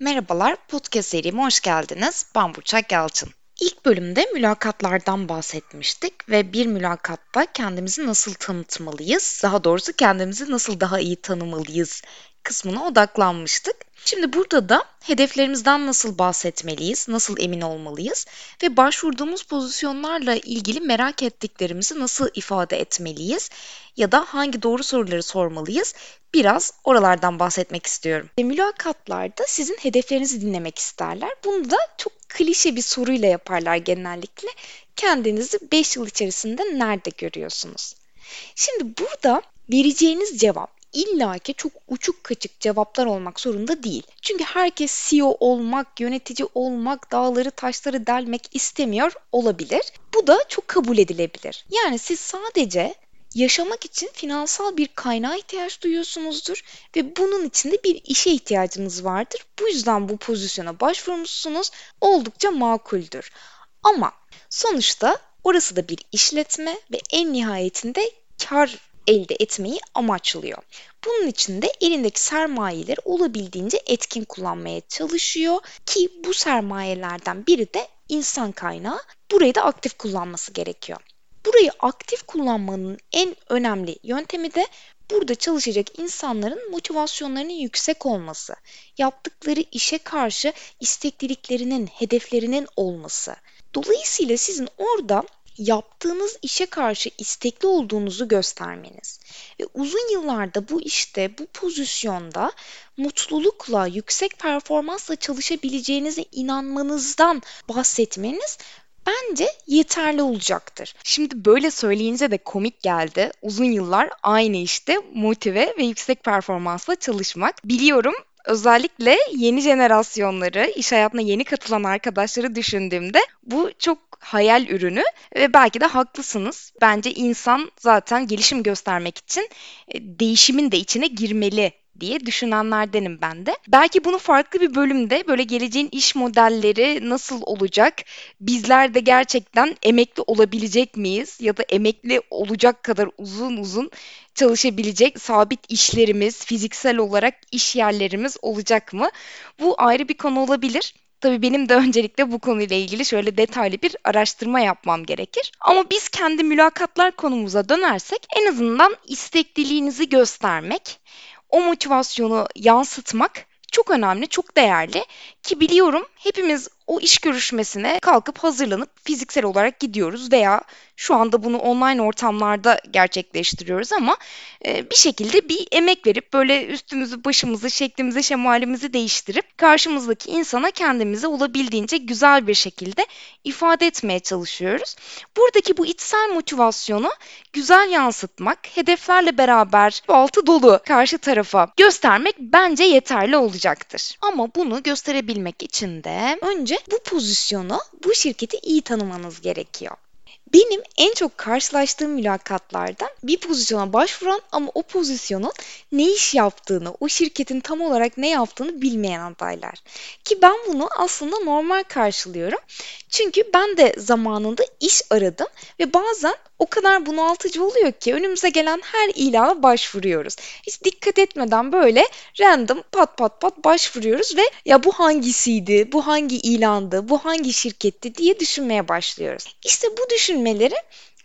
Merhabalar, podcast serime hoş geldiniz. Ben Burçak Yalçın. İlk bölümde mülakatlardan bahsetmiştik ve bir mülakatta kendimizi nasıl tanıtmalıyız, daha doğrusu kendimizi nasıl daha iyi tanımalıyız kısmına odaklanmıştık. Şimdi burada da hedeflerimizden nasıl bahsetmeliyiz, nasıl emin olmalıyız ve başvurduğumuz pozisyonlarla ilgili merak ettiklerimizi nasıl ifade etmeliyiz ya da hangi doğru soruları sormalıyız biraz oralardan bahsetmek istiyorum. Ve mülakatlarda sizin hedeflerinizi dinlemek isterler. Bunu da çok klişe bir soruyla yaparlar genellikle. Kendinizi 5 yıl içerisinde nerede görüyorsunuz? Şimdi burada vereceğiniz cevap illaki çok uçuk kaçık cevaplar olmak zorunda değil. Çünkü herkes CEO olmak, yönetici olmak, dağları taşları delmek istemiyor olabilir. Bu da çok kabul edilebilir. Yani siz sadece yaşamak için finansal bir kaynağa ihtiyaç duyuyorsunuzdur ve bunun için de bir işe ihtiyacınız vardır. Bu yüzden bu pozisyona başvurmuşsunuz. Oldukça makuldür. Ama sonuçta orası da bir işletme ve en nihayetinde kar elde etmeyi amaçlıyor. Bunun için de elindeki sermayeleri olabildiğince etkin kullanmaya çalışıyor ki bu sermayelerden biri de insan kaynağı. Burayı da aktif kullanması gerekiyor. Burayı aktif kullanmanın en önemli yöntemi de burada çalışacak insanların motivasyonlarının yüksek olması, yaptıkları işe karşı istekliliklerinin, hedeflerinin olması. Dolayısıyla sizin orada yaptığınız işe karşı istekli olduğunuzu göstermeniz ve uzun yıllarda bu işte, bu pozisyonda mutlulukla, yüksek performansla çalışabileceğinize inanmanızdan bahsetmeniz bence yeterli olacaktır. Şimdi böyle söyleyince de komik geldi. Uzun yıllar aynı işte motive ve yüksek performansla çalışmak. Biliyorum özellikle yeni jenerasyonları, iş hayatına yeni katılan arkadaşları düşündüğümde bu çok hayal ürünü ve belki de haklısınız. Bence insan zaten gelişim göstermek için e, değişimin de içine girmeli diye düşünenlerdenim ben de. Belki bunu farklı bir bölümde böyle geleceğin iş modelleri nasıl olacak? Bizler de gerçekten emekli olabilecek miyiz? Ya da emekli olacak kadar uzun uzun çalışabilecek sabit işlerimiz, fiziksel olarak iş yerlerimiz olacak mı? Bu ayrı bir konu olabilir. Tabii benim de öncelikle bu konuyla ilgili şöyle detaylı bir araştırma yapmam gerekir. Ama biz kendi mülakatlar konumuza dönersek en azından istekliliğinizi göstermek, o motivasyonu yansıtmak çok önemli, çok değerli. Ki biliyorum hepimiz o iş görüşmesine kalkıp hazırlanıp fiziksel olarak gidiyoruz veya şu anda bunu online ortamlarda gerçekleştiriyoruz ama e, bir şekilde bir emek verip böyle üstümüzü, başımızı, şeklimizi, şemalimizi değiştirip karşımızdaki insana kendimizi olabildiğince güzel bir şekilde ifade etmeye çalışıyoruz. Buradaki bu içsel motivasyonu güzel yansıtmak, hedeflerle beraber altı dolu karşı tarafa göstermek bence yeterli olacaktır. Ama bunu gösterebilmek için de önce bu pozisyonu, bu şirketi iyi tanımanız gerekiyor. Benim en çok karşılaştığım mülakatlardan bir pozisyona başvuran ama o pozisyonun ne iş yaptığını, o şirketin tam olarak ne yaptığını bilmeyen adaylar. Ki ben bunu aslında normal karşılıyorum. Çünkü ben de zamanında iş aradım ve bazen o kadar bunaltıcı oluyor ki önümüze gelen her ilana başvuruyoruz. Hiç dikkat etmeden böyle random pat pat pat başvuruyoruz ve ya bu hangisiydi, bu hangi ilandı, bu hangi şirketti diye düşünmeye başlıyoruz. İşte bu düşünmeleri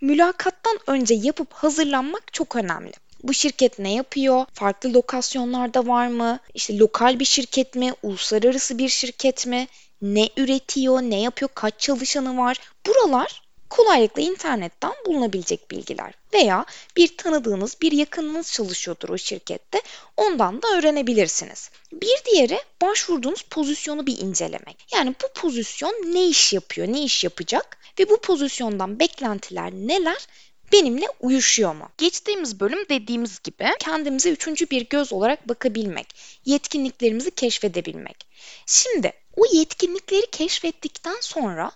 mülakattan önce yapıp hazırlanmak çok önemli. Bu şirket ne yapıyor? Farklı lokasyonlarda var mı? İşte lokal bir şirket mi? Uluslararası bir şirket mi? Ne üretiyor? Ne yapıyor? Kaç çalışanı var? Buralar kolaylıkla internetten bulunabilecek bilgiler veya bir tanıdığınız, bir yakınınız çalışıyordur o şirkette. Ondan da öğrenebilirsiniz. Bir diğeri başvurduğunuz pozisyonu bir incelemek. Yani bu pozisyon ne iş yapıyor, ne iş yapacak ve bu pozisyondan beklentiler neler benimle uyuşuyor mu? Geçtiğimiz bölüm dediğimiz gibi kendimize üçüncü bir göz olarak bakabilmek, yetkinliklerimizi keşfedebilmek. Şimdi o yetkinlikleri keşfettikten sonra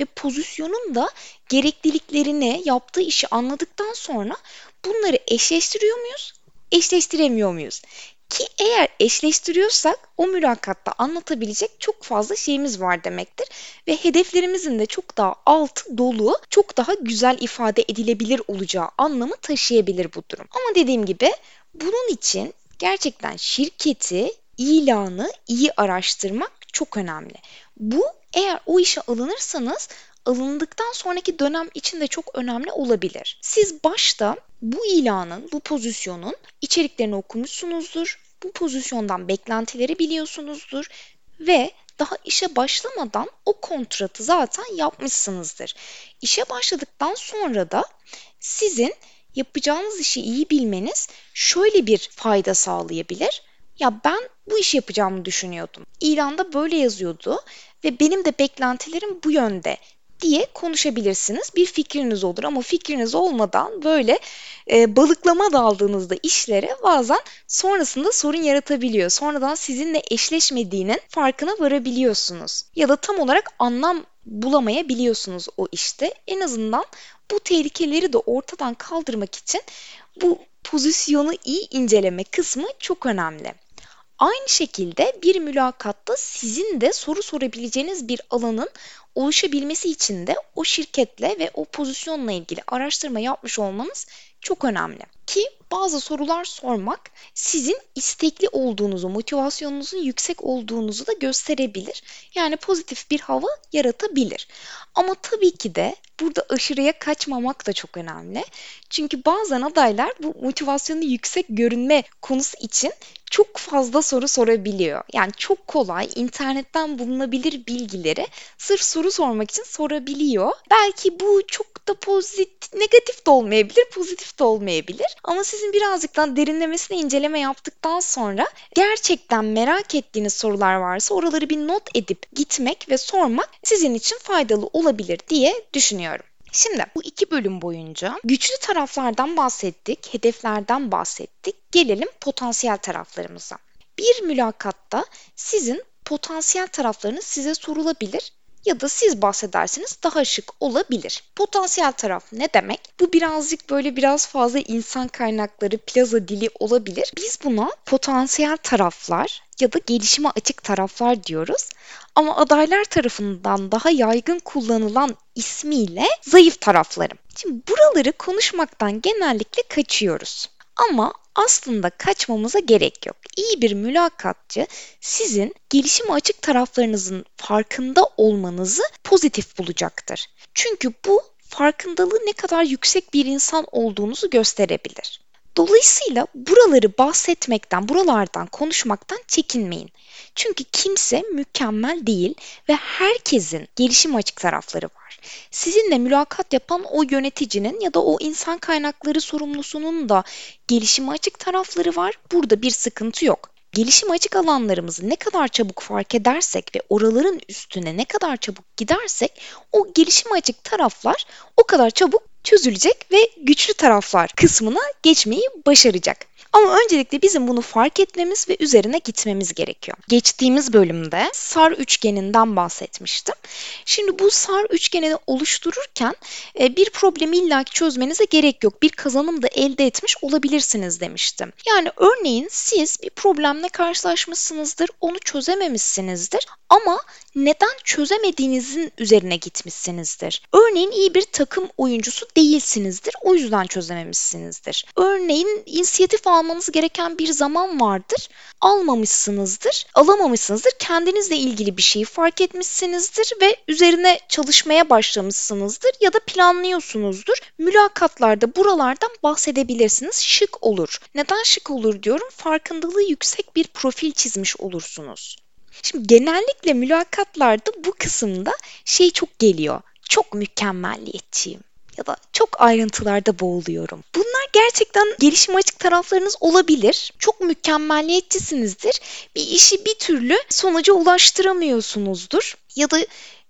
ve pozisyonun da gerekliliklerini, yaptığı işi anladıktan sonra bunları eşleştiriyor muyuz? Eşleştiremiyor muyuz? Ki eğer eşleştiriyorsak o mülakatta anlatabilecek çok fazla şeyimiz var demektir ve hedeflerimizin de çok daha altı dolu, çok daha güzel ifade edilebilir olacağı anlamı taşıyabilir bu durum. Ama dediğim gibi bunun için gerçekten şirketi ilanı iyi araştırmak çok önemli. Bu eğer o işe alınırsanız alındıktan sonraki dönem için de çok önemli olabilir. Siz başta bu ilanın, bu pozisyonun içeriklerini okumuşsunuzdur. Bu pozisyondan beklentileri biliyorsunuzdur ve daha işe başlamadan o kontratı zaten yapmışsınızdır. İşe başladıktan sonra da sizin yapacağınız işi iyi bilmeniz şöyle bir fayda sağlayabilir. Ya ben bu işi yapacağımı düşünüyordum. İlanda böyle yazıyordu ve benim de beklentilerim bu yönde diye konuşabilirsiniz. Bir fikriniz olur ama fikriniz olmadan böyle e, balıklama daldığınızda işlere bazen sonrasında sorun yaratabiliyor. Sonradan sizinle eşleşmediğinin farkına varabiliyorsunuz. Ya da tam olarak anlam bulamayabiliyorsunuz o işte. En azından bu tehlikeleri de ortadan kaldırmak için bu pozisyonu iyi inceleme kısmı çok önemli. Aynı şekilde bir mülakatta sizin de soru sorabileceğiniz bir alanın oluşabilmesi için de o şirketle ve o pozisyonla ilgili araştırma yapmış olmanız çok önemli. Ki bazı sorular sormak sizin istekli olduğunuzu, motivasyonunuzun yüksek olduğunuzu da gösterebilir. Yani pozitif bir hava yaratabilir. Ama tabii ki de burada aşırıya kaçmamak da çok önemli. Çünkü bazen adaylar bu motivasyonu yüksek görünme konusu için çok fazla soru sorabiliyor. Yani çok kolay internetten bulunabilir bilgileri sırf soru sormak için sorabiliyor. Belki bu çok da pozitif, negatif de olmayabilir, pozitif de olmayabilir. Ama sizin birazcık daha derinlemesine inceleme yaptıktan sonra gerçekten merak ettiğiniz sorular varsa oraları bir not edip gitmek ve sormak sizin için faydalı olabilir diye düşünüyorum. Şimdi bu iki bölüm boyunca güçlü taraflardan bahsettik, hedeflerden bahsettik. Gelelim potansiyel taraflarımıza. Bir mülakatta sizin potansiyel taraflarınız size sorulabilir ya da siz bahsederseniz daha şık olabilir. Potansiyel taraf ne demek? Bu birazcık böyle biraz fazla insan kaynakları, plaza dili olabilir. Biz buna potansiyel taraflar ya da gelişime açık taraflar diyoruz. Ama adaylar tarafından daha yaygın kullanılan ismiyle zayıf taraflarım. Şimdi buraları konuşmaktan genellikle kaçıyoruz. Ama aslında kaçmamıza gerek yok. İyi bir mülakatçı sizin gelişime açık taraflarınızın farkında olmanızı pozitif bulacaktır. Çünkü bu farkındalığı ne kadar yüksek bir insan olduğunuzu gösterebilir. Dolayısıyla buraları bahsetmekten, buralardan konuşmaktan çekinmeyin. Çünkü kimse mükemmel değil ve herkesin gelişim açık tarafları var. Sizinle mülakat yapan o yöneticinin ya da o insan kaynakları sorumlusunun da gelişime açık tarafları var. Burada bir sıkıntı yok gelişim açık alanlarımızı ne kadar çabuk fark edersek ve oraların üstüne ne kadar çabuk gidersek o gelişim açık taraflar o kadar çabuk çözülecek ve güçlü taraflar kısmına geçmeyi başaracak. Ama öncelikle bizim bunu fark etmemiz ve üzerine gitmemiz gerekiyor. Geçtiğimiz bölümde SAR üçgeninden bahsetmiştim. Şimdi bu SAR üçgenini oluştururken e, bir problemi illaki çözmenize gerek yok. Bir kazanım da elde etmiş olabilirsiniz demiştim. Yani örneğin siz bir problemle karşılaşmışsınızdır, onu çözememişsinizdir ama neden çözemediğinizin üzerine gitmişsinizdir. Örneğin iyi bir takım oyuncusu değilsinizdir, o yüzden çözememişsinizdir. Örneğin inisiyatif almanız gereken bir zaman vardır, almamışsınızdır, alamamışsınızdır. Kendinizle ilgili bir şeyi fark etmişsinizdir ve üzerine çalışmaya başlamışsınızdır ya da planlıyorsunuzdur. Mülakatlarda buralardan bahsedebilirsiniz. Şık olur. Neden şık olur diyorum? Farkındalığı yüksek bir profil çizmiş olursunuz. Şimdi genellikle mülakatlarda bu kısımda şey çok geliyor. Çok mükemmelliyetçiyim ya da çok ayrıntılarda boğuluyorum. Bunlar gerçekten gelişim açık taraflarınız olabilir. Çok mükemmelliyetçisinizdir. Bir işi bir türlü sonuca ulaştıramıyorsunuzdur. Ya da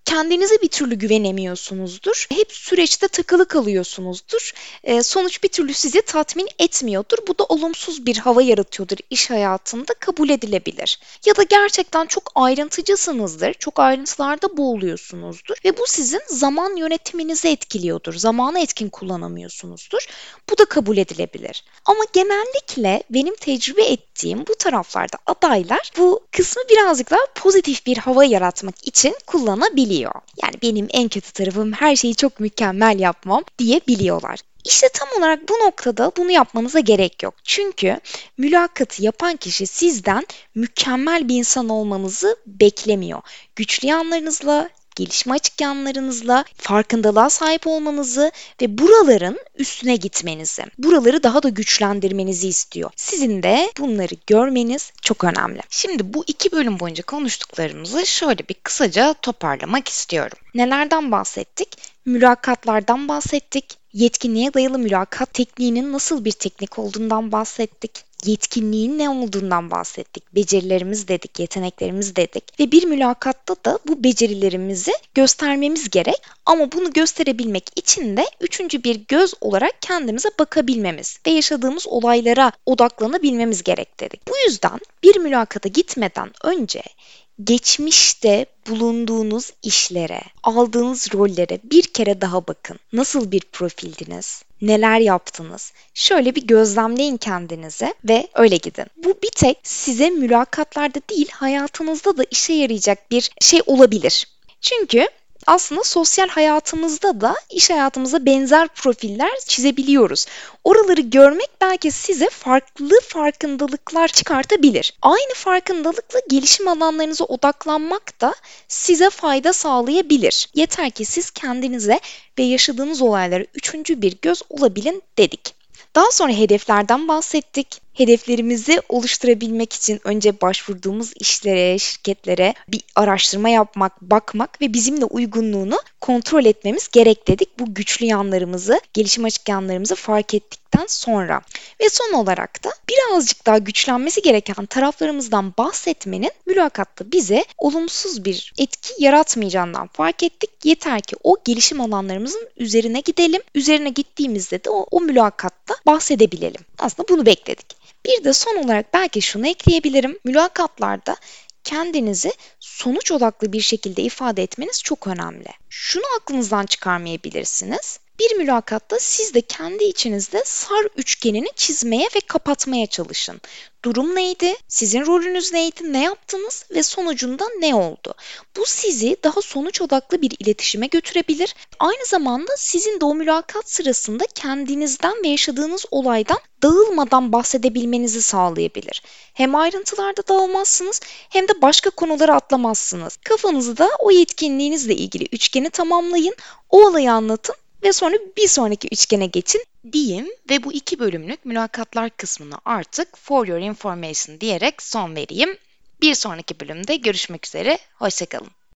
kendinize bir türlü güvenemiyorsunuzdur. Hep süreçte takılı kalıyorsunuzdur. E, sonuç bir türlü sizi tatmin etmiyordur. Bu da olumsuz bir hava yaratıyordur iş hayatında kabul edilebilir. Ya da gerçekten çok ayrıntıcısınızdır. Çok ayrıntılarda boğuluyorsunuzdur ve bu sizin zaman yönetiminizi etkiliyordur. Zamanı etkin kullanamıyorsunuzdur. Bu da kabul edilebilir. Ama genellikle benim tecrübe ettiğim bu taraflarda adaylar bu kısmı birazcık daha pozitif bir hava yaratmak için kullanabiliyor diyebiliyor. Yani benim en kötü tarafım her şeyi çok mükemmel yapmam diyebiliyorlar. İşte tam olarak bu noktada bunu yapmanıza gerek yok. Çünkü mülakatı yapan kişi sizden mükemmel bir insan olmanızı beklemiyor. Güçlü yanlarınızla, gelişme açık yanlarınızla farkındalığa sahip olmanızı ve buraların üstüne gitmenizi, buraları daha da güçlendirmenizi istiyor. Sizin de bunları görmeniz çok önemli. Şimdi bu iki bölüm boyunca konuştuklarımızı şöyle bir kısaca toparlamak istiyorum. Nelerden bahsettik? Mülakatlardan bahsettik. Yetkinliğe dayalı mülakat tekniğinin nasıl bir teknik olduğundan bahsettik yetkinliğin ne olduğundan bahsettik. Becerilerimiz dedik, yeteneklerimiz dedik ve bir mülakatta da bu becerilerimizi göstermemiz gerek ama bunu gösterebilmek için de üçüncü bir göz olarak kendimize bakabilmemiz ve yaşadığımız olaylara odaklanabilmemiz gerek dedik. Bu yüzden bir mülakata gitmeden önce geçmişte bulunduğunuz işlere, aldığınız rollere bir kere daha bakın. Nasıl bir profildiniz? Neler yaptınız? Şöyle bir gözlemleyin kendinize ve öyle gidin. Bu bir tek size mülakatlarda değil, hayatınızda da işe yarayacak bir şey olabilir. Çünkü aslında sosyal hayatımızda da iş hayatımıza benzer profiller çizebiliyoruz. Oraları görmek belki size farklı farkındalıklar çıkartabilir. Aynı farkındalıkla gelişim alanlarınıza odaklanmak da size fayda sağlayabilir. Yeter ki siz kendinize ve yaşadığınız olaylara üçüncü bir göz olabilin dedik. Daha sonra hedeflerden bahsettik hedeflerimizi oluşturabilmek için önce başvurduğumuz işlere, şirketlere bir araştırma yapmak, bakmak ve bizimle uygunluğunu kontrol etmemiz gerek dedik. Bu güçlü yanlarımızı, gelişim açık yanlarımızı fark ettikten sonra. Ve son olarak da birazcık daha güçlenmesi gereken taraflarımızdan bahsetmenin mülakatta bize olumsuz bir etki yaratmayacağından fark ettik. Yeter ki o gelişim alanlarımızın üzerine gidelim. Üzerine gittiğimizde de o, o mülakatta bahsedebilelim. Aslında bunu bekledik. Bir de son olarak belki şunu ekleyebilirim. Mülakatlarda kendinizi sonuç odaklı bir şekilde ifade etmeniz çok önemli. Şunu aklınızdan çıkarmayabilirsiniz. Bir mülakatta siz de kendi içinizde SAR üçgenini çizmeye ve kapatmaya çalışın. Durum neydi? Sizin rolünüz neydi? Ne yaptınız? Ve sonucunda ne oldu? Bu sizi daha sonuç odaklı bir iletişime götürebilir. Aynı zamanda sizin de o mülakat sırasında kendinizden ve yaşadığınız olaydan dağılmadan bahsedebilmenizi sağlayabilir. Hem ayrıntılarda dağılmazsınız hem de başka konuları atlamazsınız. Kafanızda o yetkinliğinizle ilgili üçgeni tamamlayın, o olayı anlatın ve sonra bir sonraki üçgene geçin diyeyim ve bu iki bölümlük mülakatlar kısmını artık for your information diyerek son vereyim. Bir sonraki bölümde görüşmek üzere, hoşçakalın.